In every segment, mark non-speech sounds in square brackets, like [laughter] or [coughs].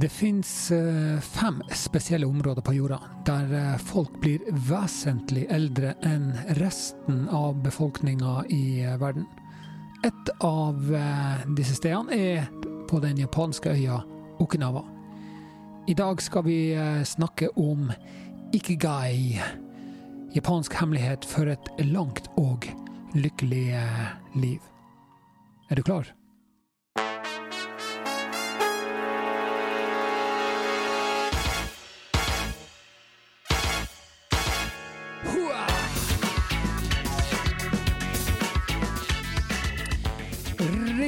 Det fins fem spesielle områder på jorda der eh, folk blir vesentlig eldre enn resten av befolkninga i eh, verden. Et av eh, disse stedene er på den japanske øya Okinawa. I dag skal vi snakke om ikigai, japansk hemmelighet for et langt og lykkelig liv. Er du klar?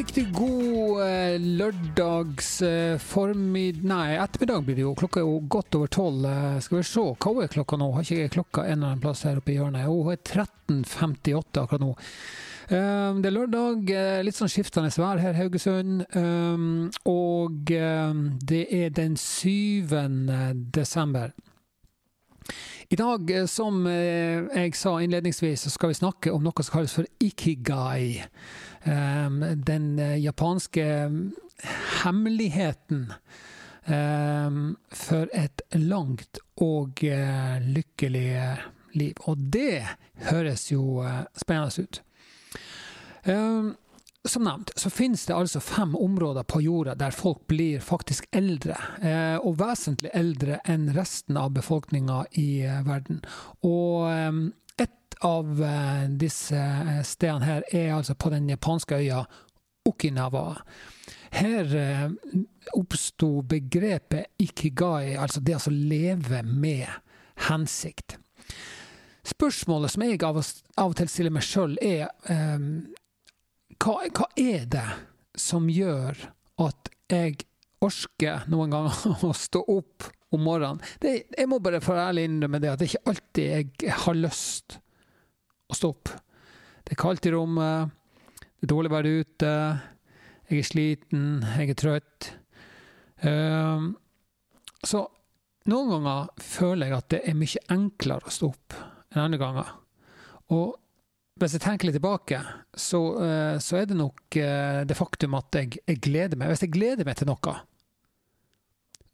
Riktig god eh, lørdags eh, formid... Nei, ettermiddag blir det jo. Klokka er jo godt over tolv. Eh, skal vi se, hva er klokka nå? Har ikke jeg klokka en eller annen plass her oppe i hjørnet? Hun er 13.58 akkurat nå. Um, det er lørdag, eh, litt sånn skiftende vær her i Haugesund. Um, og um, det er den 7. desember. I dag, som jeg sa innledningsvis, så skal vi snakke om noe som kalles for ikigai. Ehm, den eh, japanske mm, hemmeligheten ehm, for et langt og eh, lykkelig eh, liv. Og det høres jo spennende ut. Ehm, som nevnt så finnes det altså fem områder på jorda der folk blir faktisk eldre, og vesentlig eldre enn resten av befolkninga i verden. Og av eh, disse eh, stedene her er altså på den japanske øya Okinawa. Her eh, oppsto begrepet ikigai, altså det å leve med hensikt. Spørsmålet som jeg av og til stiller meg sjøl, er um, hva, hva, er det som gjør at jeg orker noen ganger [laughs] å stå opp om morgenen? Det, jeg må bare for ærlig innrømme det at det ikke alltid jeg har lyst å stå opp. Det er kaldt i rommet, det er dårlig å være ute, jeg er sliten, jeg er trøtt. Um, så noen ganger føler jeg at det er mye enklere å stå opp enn andre ganger. Og hvis jeg tenker litt tilbake, så, uh, så er det nok uh, det faktum at jeg, jeg, gleder meg. Hvis jeg gleder meg til noe,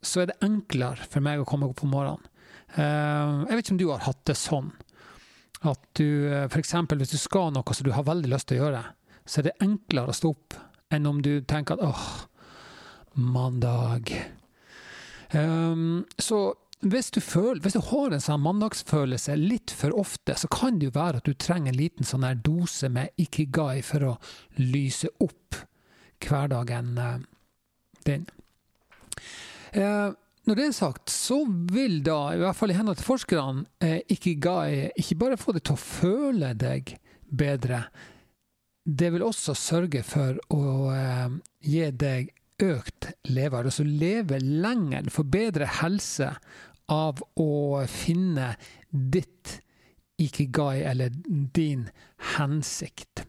så er det enklere for meg å komme opp om morgenen. Uh, jeg vet ikke om du har hatt det sånn. At du eh, f.eks. hvis du skal noe som du har veldig lyst til å gjøre, så er det enklere å stå opp enn om du tenker at åh, mandag. Um, så hvis du, føler, hvis du, har en sånn mandagsfølelse litt for ofte, så kan det jo være at du trenger en liten sånn her dose med ikigai for å lyse opp hverdagen din. Uh, når det er sagt, så vil da, i hvert fall i henhold til forskerne, eh, ikigai ikke bare få deg til å føle deg bedre, det vil også sørge for å eh, gi deg økt levealder, altså leve lenger. få bedre helse av å finne ditt ikigai, eller din hensikt.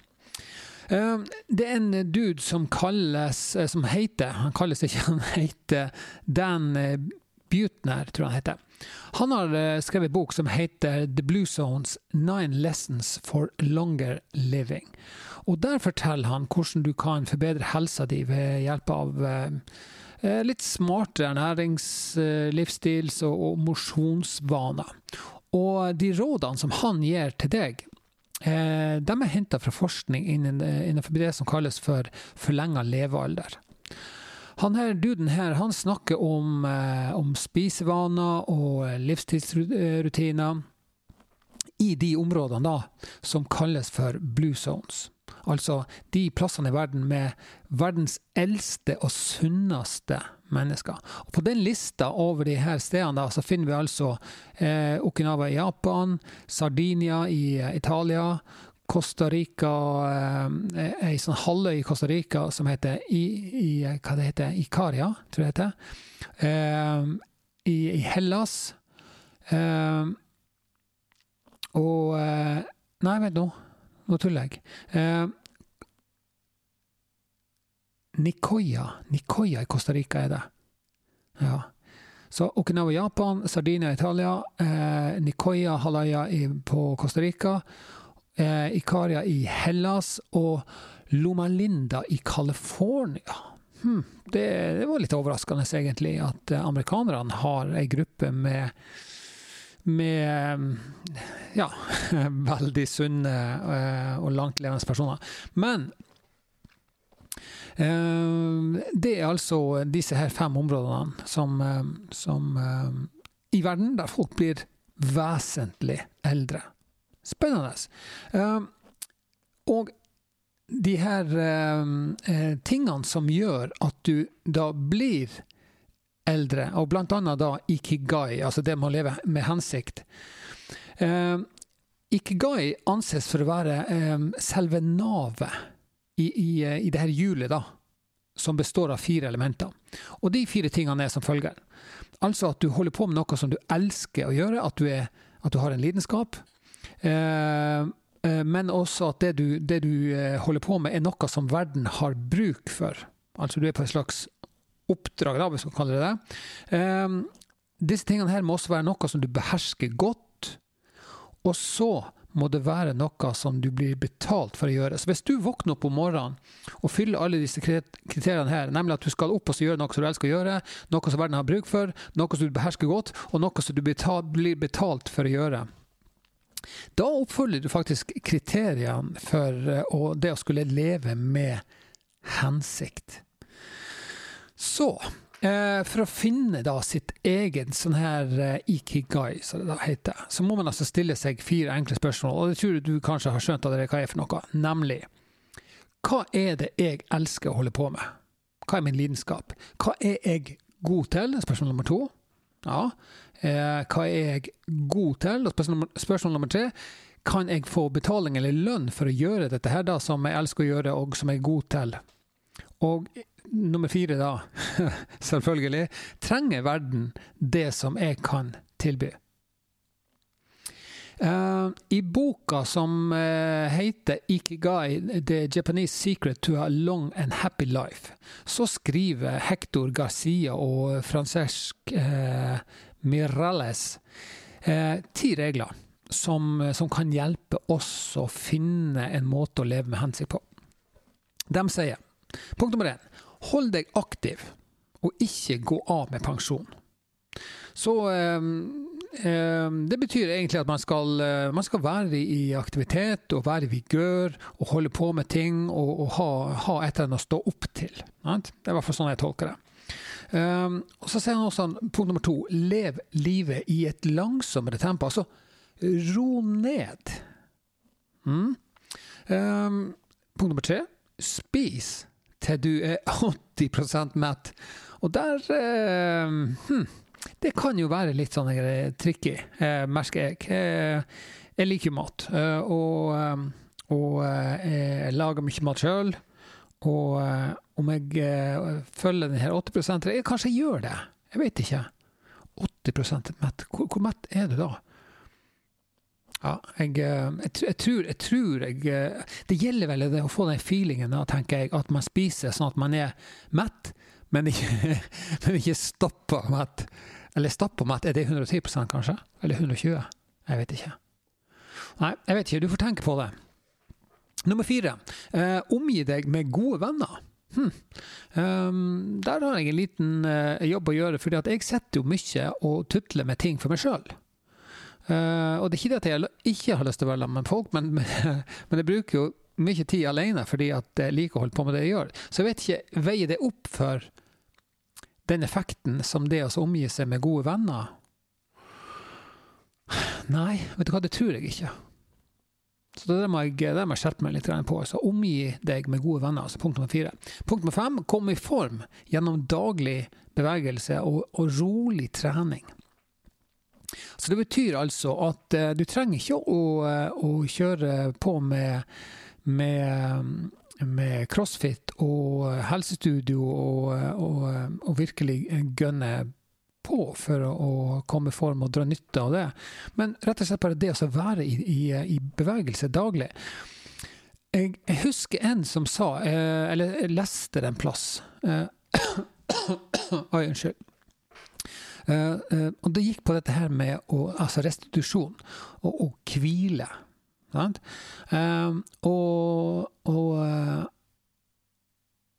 Ehm, det er en dude som kalles eh, Som heter Han kalles ikke, [laughs] han heter Dan eh, Butner, tror jeg han heter. Han har eh, skrevet bok som heter The Blue Zones Nine Lessons for Longer Living. Og Der forteller han hvordan du kan forbedre helsa di ved hjelp av litt smartere ernærings-, livsstils- og mosjonsvaner. Og de rådene som han gir til deg, de er henta fra forskning innenfor det som kalles for forlenga levealder. Han her, duden her han snakker om, eh, om spisevaner og livstidsrutiner i de områdene da, som kalles for blue zones. Altså de plassene i verden med verdens eldste og sunneste mennesker. Og på den lista over de her stedene da, så finner vi altså eh, Okinawa i Japan, Sardinia i eh, Italia, Costa Rica eh, Ei sånn halvøy i Costa Rica som heter i, i, hva det heter, Ikaria, tror jeg det heter. Eh, i, i, Hellas. Eh, og eh, Nei, vent nå. Nå tuller jeg. Eh, Nikoya. Nikoya i Costa Rica er det. Ja. Så Okinawa Japan, Sardinia Italia, eh, Nikoya halvøya på Costa Rica, eh, Ikaria i Hellas og Loma Linda i California. hm, det, det, var litt overraskende, egentlig, at amerikanerne har ei gruppe med med ja, [laughs] veldig sunne og langtlevende personer. Men det er altså disse her fem områdene som, som i verden der folk blir vesentlig eldre. Spennende. Og de her tingene som gjør at du da blir eldre, og annet da ikigai, altså det med å leve med hensikt. Eh, ikigai anses for å være selve navet i, i, i det her hjulet, da, som består av fire elementer. Og de fire tingene er som følger. Altså at du holder på med noe som du elsker å gjøre, at du, er, at du har en lidenskap. Eh, eh, men også at det du, det du, eh, holder på med, er noe som verden har bruk for. Altså du er på et slags oppdrag, da, hvis vi skal kalle det det. Um, disse tingene her må også være noe som du behersker godt. Og så må det være noe som du blir betalt for å gjøre. Så hvis du våkner opp om morgenen og fyller alle disse kriteriene her, nemlig at du skal opp og gjøre noe som du elsker å gjøre, noe som verden har bruk for, noe som du behersker godt, og noe som du blir betalt for å gjøre, da oppfølger du faktisk kriteriene for eh, det å skulle leve med hensikt. Så Eh, for å finne da sitt egen sånn her uh, ikigai, som det da heter, så må man altså stille seg fire enkle spørsmål. Og det tror du kanskje har skjønt allerede hva er for noe. Nemlig hva er det jeg elsker å holde på med? Hva er min lidenskap? Hva er jeg god til? Spørsmål nummer to. Ja. Eh, hva er jeg god til? Og spørsmål, spørsmål nummer tre. Kan jeg få betaling eller lønn for å gjøre dette her da, som jeg elsker å gjøre, og som jeg er god til? Og nummer fire, da, [laughs] selvfølgelig, trenger verden det som jeg kan tilby? Uh, I boka som uh, heter 'Ikigai The Japanese Secret to a Long and Happy Life', så skriver Hector Garcia og Francesc uh, Mirales ti regler som, som, kan hjelpe oss å finne en måte å leve med hensikt på. De sier punkt nummer én Hold deg aktiv, og ikke gå av med pensjon. Så eh, eh, det betyr egentlig at man skal, eh, man skal, være i aktivitet og være i vigør og holde på med ting og, og ha, ha, et eller annet å stå opp til. Det er i hvert fall sånn jeg tolker det. Um, og Så sier han også punkt nummer to lev livet i et langsommere tempo. Altså ro ned. Mm. Um, punkt nummer tre spis til du er 80 mett. Og der eh, hm, Det kan jo være litt sånn eh, tricky, eh, merker jeg. Eh, jeg liker mat, eh, og, eh, og jeg lager mye mat sjøl. Og om jeg følger denne 80 jeg, Kanskje jeg gjør det. Jeg vet ikke. 80 mett. Hvor, hvor mett er du da? Ja, jeg, eh, jeg, jeg, tror, jeg, tror jeg eh, Det gjelder vel det å få den feelingen, tenker jeg, at man spiser sånn at man er mett, men ikke, [laughs] men ikke stoppa mett. Eller stappa mett, er det 110% kanskje? Eller 120? Jeg vet ikke. Nei, jeg vet ikke. Du får tenke på det. Nummer fire. Eh, omgi deg med gode venner. Hmm. Um, der har jeg en liten uh, jobb å gjøre, for jeg sitter jo mye og tutler med ting for meg sjøl. Uh, og det er ikke det at jeg ikke har lyst til å være sammen med folk, men, [laughs] men, jeg bruker jo mye tid alene fordi at jeg liker å holde på med det jeg gjør. Så jeg vet ikke, veier det opp for den effekten som det å omgi seg med gode venner? Nei, vet du hva, det tror jeg ikke. Så det må jeg, det må jeg skjerpe meg litt på. Så omgi deg med gode venner. altså Punkt nummer fire. Punkt nummer fem kom i form gjennom daglig bevegelse og, og rolig trening. Så det betyr altså at uh, du trenger ikke å, uh, å kjøre på med, med, med, crossfit og helsestudio og, og, og virkelig gønne på for å, komme i form og dra nytte av det. Men rett og slett bare det å være i, i, i bevegelse daglig. Jeg, jeg, husker en som sa, eh, eller jeg leste det en plass [coughs] Oi, unnskyld. Uh, uh, og det gikk på dette her med å, altså restitusjon og, og hvile. Uh, og, og, og,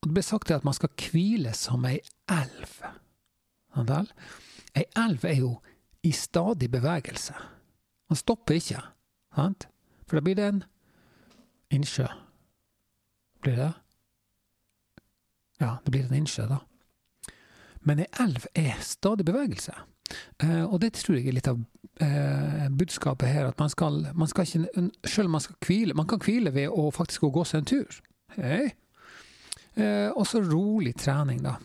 det ble sagt at man skal hvile som ei elv. Ei elv er jo i stadig bevegelse. Man stopper ikke, sant? For da blir det en innsjø. Blir det? Ja, det blir en innsjø, da. Men ei elv er stadig bevegelse. Uh, og det tror jeg er litt av uh, budskapet her, at man skal, man skal ikke Selv om man skal hvile Man kan hvile ved å faktisk gå seg en tur. Hey. Uh, og så rolig trening, da.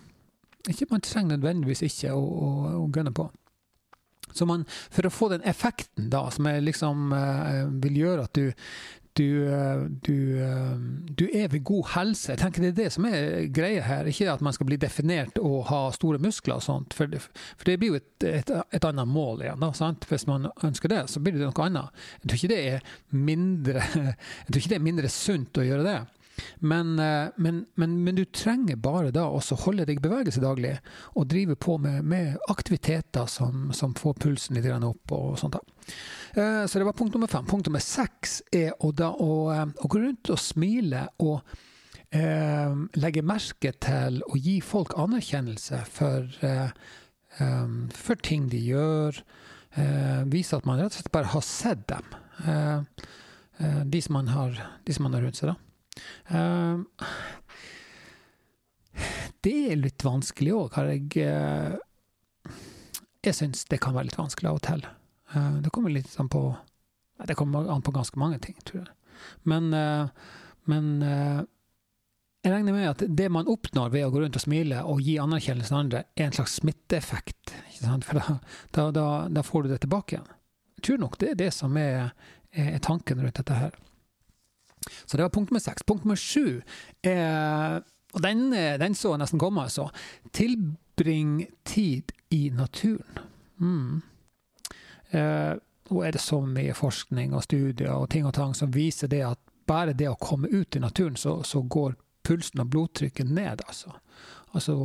Ikke, man trenger nødvendigvis ikke å, å, å gønne på. Så man, for å få den effekten da, som liksom, vil gjøre at du, du, eh, du, eh, du, er ved god helse. Jeg tenker Det er det som er greia her. Ikke at man skal bli definert og ha store muskler og sånt. For det, for det blir jo et, et, et, annet mål igjen. Da, sant? Hvis man ønsker det, så blir det noe annet. Jeg tror ikke det er mindre, [laughs] jeg tror ikke det er mindre sunt å gjøre det. Men, eh, men, men, men, du trenger bare da også holde deg i bevegelse daglig, og drive på med, med aktiviteter som, som, får pulsen litt opp. og sånt da. Eh, så det var punkt nummer fem. Punkt nummer seks er å, da, å, eh, å gå rundt og smile og eh, legge merke til å gi folk anerkjennelse for, eh, for ting de gjør. Eh, vise at man rett og slett bare har sett dem. de, som man har, de som man har rundt seg. da. Uh, det er litt vanskelig òg, har jeg uh, Jeg syns det kan være litt vanskelig av og til. Uh, det kommer litt an på Det kommer an på ganske mange ting, tror jeg. Men, men jeg regner med at det man oppnår ved å gå rundt og smile og gi anerkjennelse til andre, er en slags smitteeffekt. For da, da, da, får du det tilbake igjen. Jeg tror nok det er det som er, er tanken rundt dette her. Så det var punkt nummer seks. Punkt nummer sju eh, Og den, den så nesten komme, altså. Tilbring tid i naturen. Mm. Eh, og er det så mye forskning og studier og ting og tang som viser det at bare det å komme ut i naturen, så, så går pulsen og blodtrykket ned, altså. Altså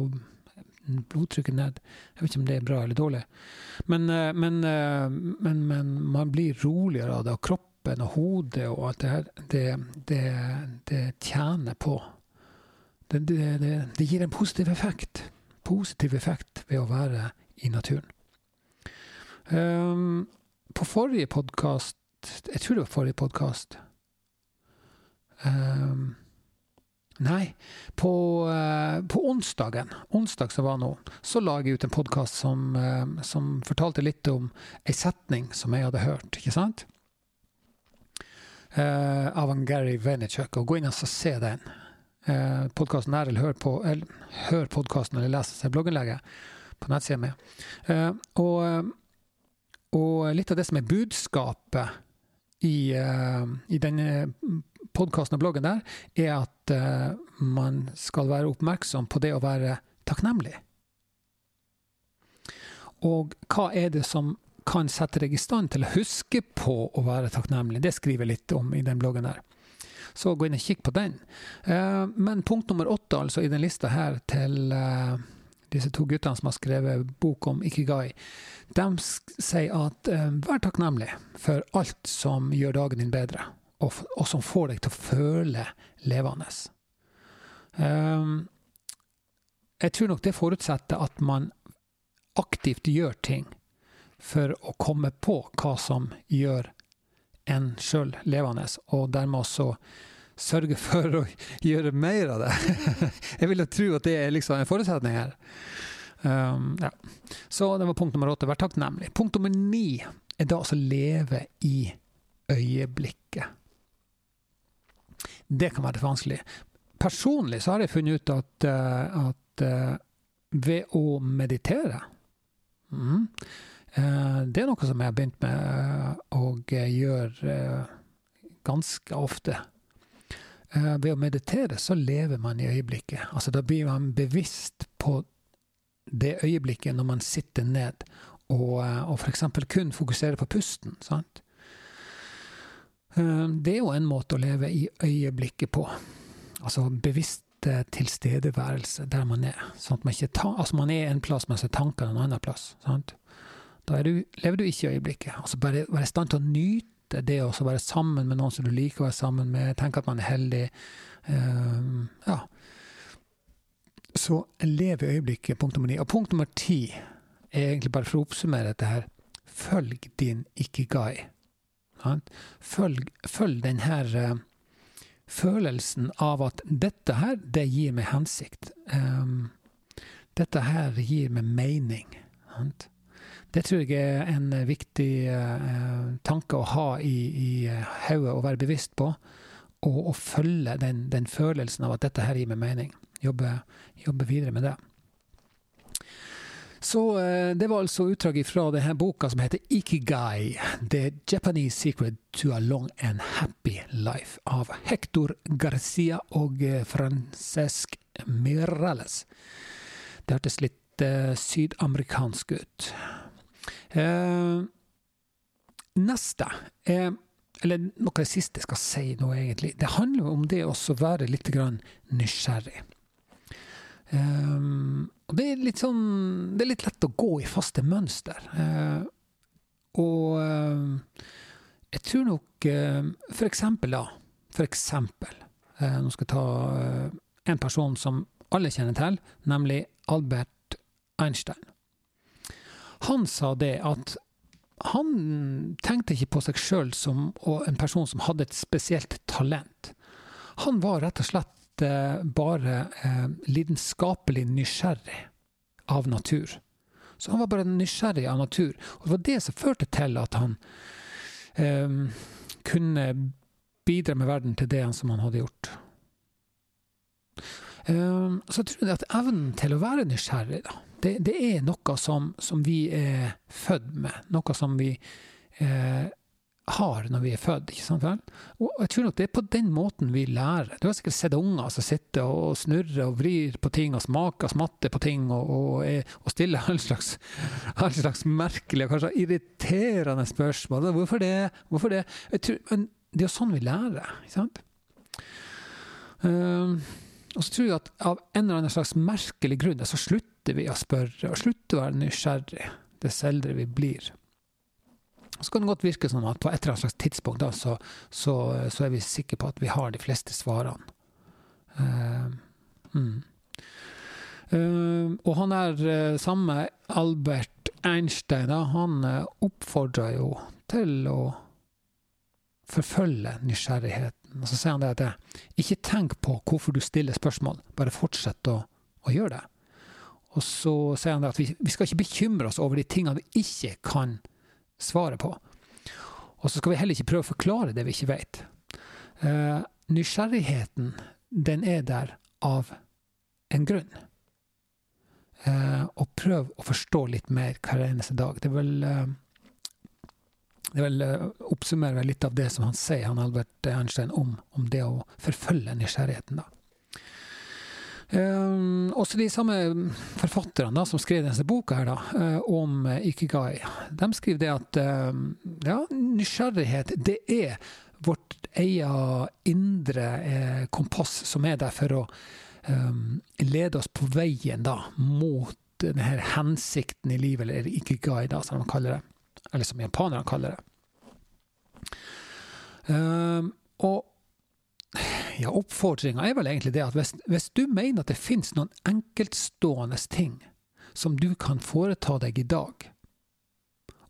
blodtrykket ned. Jeg vet ikke om det er bra eller dårlig. Men, eh, men, eh, men, men man blir roligere av det, og kroppen kroppen og hodet og alt det her, det, det, det tjener på. Det, det, gir en positiv effekt. Positiv effekt ved å være i naturen. Um, på forrige podkast Jeg tror det var forrige podkast um, Nei, på, uh, på, onsdagen, onsdag som var nå, så la jeg ut en podkast som, uh, som, fortalte litt om ei setning som jeg hadde hørt. ikke sant? Uh, av Gary Vaynerchuk. Og gå inn og se den. Eh, podkasten der, eller hør, på, eller, hør podkasten eller les blogginnlegget på nettsida mi. Eh, og, og, litt av det som er budskapet i, uh, i denne podkasten og bloggen der, er at uh, man skal være oppmerksom på det å være takknemlig. Og hva er det som kan sette deg i stand til å huske på å være takknemlig. Det skriver jeg litt om i den bloggen der. Så gå inn og kikk på den. Eh, men punkt nummer åtte altså i den lista her til eh, disse to guttene som har skrevet bok om Ikigai, de sier at eh, vær takknemlig for alt som gjør dagen din bedre, og, som får deg til å føle levende. Jeg tror nok det forutsetter at man aktivt gjør ting for å komme på hva som gjør en sjøl levende, og dermed også sørge for å gjøre mer av det. [laughs] Jeg vil jo tro at det er liksom en forutsetning her. Um, ja. Så det var punkt nummer åtte. Vær takknemlig. Punkt nummer ni er da å leve i øyeblikket. Det kan være vanskelig. Personlig så har jeg funnet ut at, uh, at uh, ved å meditere Eh, det er noe som jeg har begynt med å og gjør eh, ganske ofte. Ved å meditere så lever man i øyeblikket. Altså Da blir man bevisst på det øyeblikket når man sitter ned og, og f.eks. kun fokuserer på pusten. sant? Det er jo en måte å leve i øyeblikket på. Altså bevisst tilstedeværelse der man er. Sånn at man ikke ta, altså man er en plass, mens tankene en annen plass. sant? Da du, lever du ikke i øyeblikket. Altså bare være i stand til å nyte det å være sammen med noen som du liker å være sammen med, tenke at man er heldig. Uh, ja. Så lev i øyeblikket, punkt nummer ni. Og punkt nummer ti er egentlig bare for å oppsummere dette her. Følg din ikigai. Følg, følg den uh, følelsen av at dette her, det gir meg hensikt. Um, dette her gir meg mening. Sant? Det tror jeg er en viktig uh, tanke å ha i, i hodet og være bevisst på. Og å følge den, den, følelsen av at dette her gir meg mening. Jobbe, jobbe videre med det. Så uh, det var altså utdrag fra denne boka som heter Ikigai. The Japanese Secret to a Long and Happy Life av Hector Garcia og Francesc Mirales. Det hørtes litt uh, sydamerikansk ut. Uh, neste er Eller noe av det siste jeg skal si nå, egentlig. Det handler om det å være litt nysgjerrig. Um, og det er litt sånn Det er litt lett å gå i faste mønster. Uh, og uh, jeg tror nok uh, For eksempel, da. For eksempel. nå skal jeg ta en person som alle kjenner til, nemlig Albert Einstein. Han sa det at han tenkte ikke på seg sjøl som en person som hadde et spesielt talent. Han var rett og slett eh, bare eh, lidenskapelig nysgjerrig av natur. Så han var bare nysgjerrig av natur. Og det var det som førte til at han eh, kunne bidra med verden til det som han hadde gjort. Ehm, så tror jeg at evnen til å være nysgjerrig, da, det, det er noe som, som, vi er født med. Noe som vi eh, har når vi er født. ikke sant vel? Og jeg tror nok det er på den måten vi lærer. Du har sikkert sett unger som sitter og snurrer og vrir på ting og smaker smatter på ting og, og, og stiller all slags, all slags merkelige og kanskje irriterende spørsmål. Hvorfor det? Hvorfor det? Tror, det er jo sånn vi lærer. ikke sant? Um, og så tror jeg at av en eller annen slags merkelig grunn så slutter vi å spørre, og slutter å være nysgjerrig dess eldre vi blir. Så kan det godt virke som at på et eller annet slags tidspunkt da, så, så, så, er vi sikre på at vi har de fleste svarene. Uh, mm. uh, og han er uh, samme Albert Einstein, da, han uh, oppfordra jo til å forfølge nysgjerrigheten. Og så sier han det at ikke tenk på hvorfor du stiller spørsmål, bare fortsett å, å gjøre det. Og så sier han det at vi, vi, skal ikke bekymre oss over de tingene vi ikke kan svare på. Og så skal vi heller ikke prøve å forklare det vi ikke vet. Uh, nysgjerrigheten, den er der av en grunn. Uh, og prøv å forstå litt mer hver eneste dag. Det er vel uh, det eh, oppsummerer vel litt av det som han sier, han Albert Einstein, om, om det å forfølge nysgjerrigheten. da. Um, også de samme forfatterne som skrev denne boka her da, uh, om Ikigai, de skriver det at um, ja, nysgjerrighet det er vårt eget indre kompass som er der for å um, lede oss på veien da, mot denne hensikten i livet, eller Ikigai, da, som de kaller det eller som japanerne kaller det. Um, og ja, oppfordringa er vel egentlig det at hvis, hvis du mener at det finnes noen enkeltstående ting som du kan foreta deg i dag,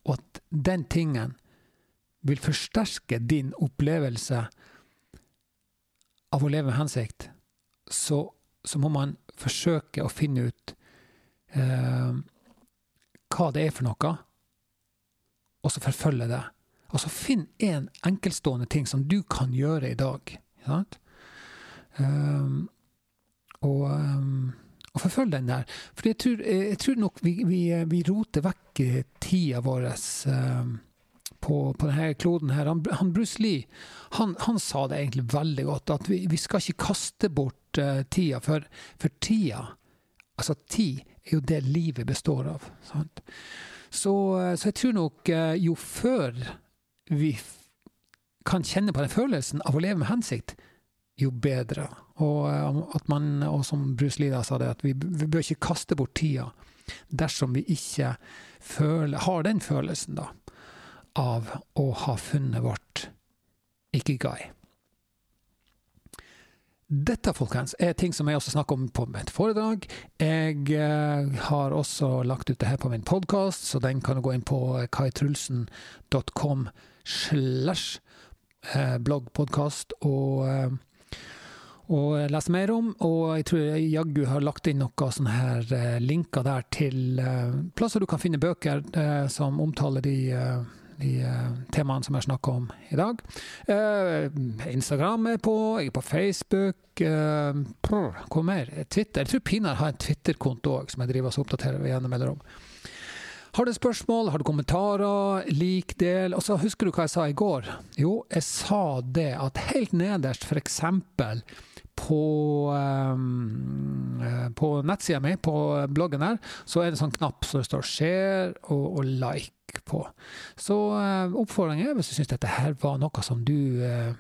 og at den tingen vil forsterke din opplevelse av å leve med hensikt, så, så må man forsøke å finne ut eh, hva det er for noe, og så forfølge det. Og så finn én en enkeltstående ting som du kan gjøre i dag. Um, og, um, og forfølg den der. For jeg tror, jeg tror nok vi, vi, vi, roter vekk tida vår um, på, på, denne kloden her. Han, han Bruce Lee han, han, sa det egentlig veldig godt, at vi, vi skal ikke kaste bort uh, tida, for, for tida Altså, tid er jo det livet består av. Sant? Så, eh, så, jeg tror nok eh, jo før vi kan kjenne på den følelsen av å leve med hensikt, jo bedre. Og, eh, at man, og som Bruce Lee sa det, at vi, vi bør ikke kaste bort tida dersom vi ikke føler, har den følelsen da, av å ha funnet vårt ikigai. Dette folkens, er ting som jeg også snakker om på mitt foredrag. Jeg eh, har også lagt ut det her på min podkast, så den kan du gå inn på kaitrulsen.com slash eh, bloggpodkast og, eh, og lese mer om. Og jeg tror jeg jaggu har lagt inn noen sånne her eh, linker der til eh, plasser du kan finne bøker eh, som omtaler de de uh, temaene som jeg snakker om i dag. Uh, Instagram er på, jeg er på Facebook. Uh, prr, hva mer? Twitter. Jeg tror Pinar har en Twitter-konto òg, som jeg driver og oppdaterer gjennom mellom. Har du spørsmål, har du kommentarer, lik, del. Og så husker du hva jeg sa i går? Jo, jeg sa det at helt nederst, f.eks. På, um, på nettsida mi, på bloggen her, så er det en sånn knapp som det står 'share' og, og 'like' på. Så uh, oppfordringen er, hvis du syns dette her var noe som du eh,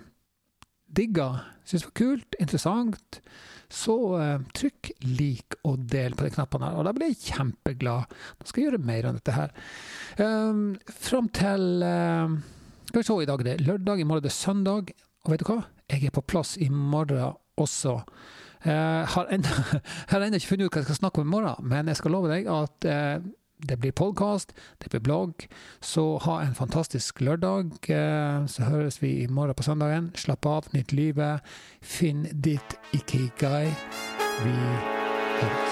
digga, syns var kult, interessant, så eh, trykk lik og del på de knappene her. Og da blir jeg kjempeglad. Da skal jeg gjøre mer enn dette her. Um, fram til uh, Skal vi se, i dag det er lørdag, i morgen det er søndag. Og vet du hva? Jeg er på plass i morgen også. Jeg har ennå [laughs] ikke funnet ut hva jeg skal snakke om i morgen, men jeg skal love deg at det blir podkast, det blir blogg. Så ha en fantastisk lørdag. Eh, så høres vi i morgen på søndagen. Slapp av, nytt livet. Finn ditt ikigai. Vi høres.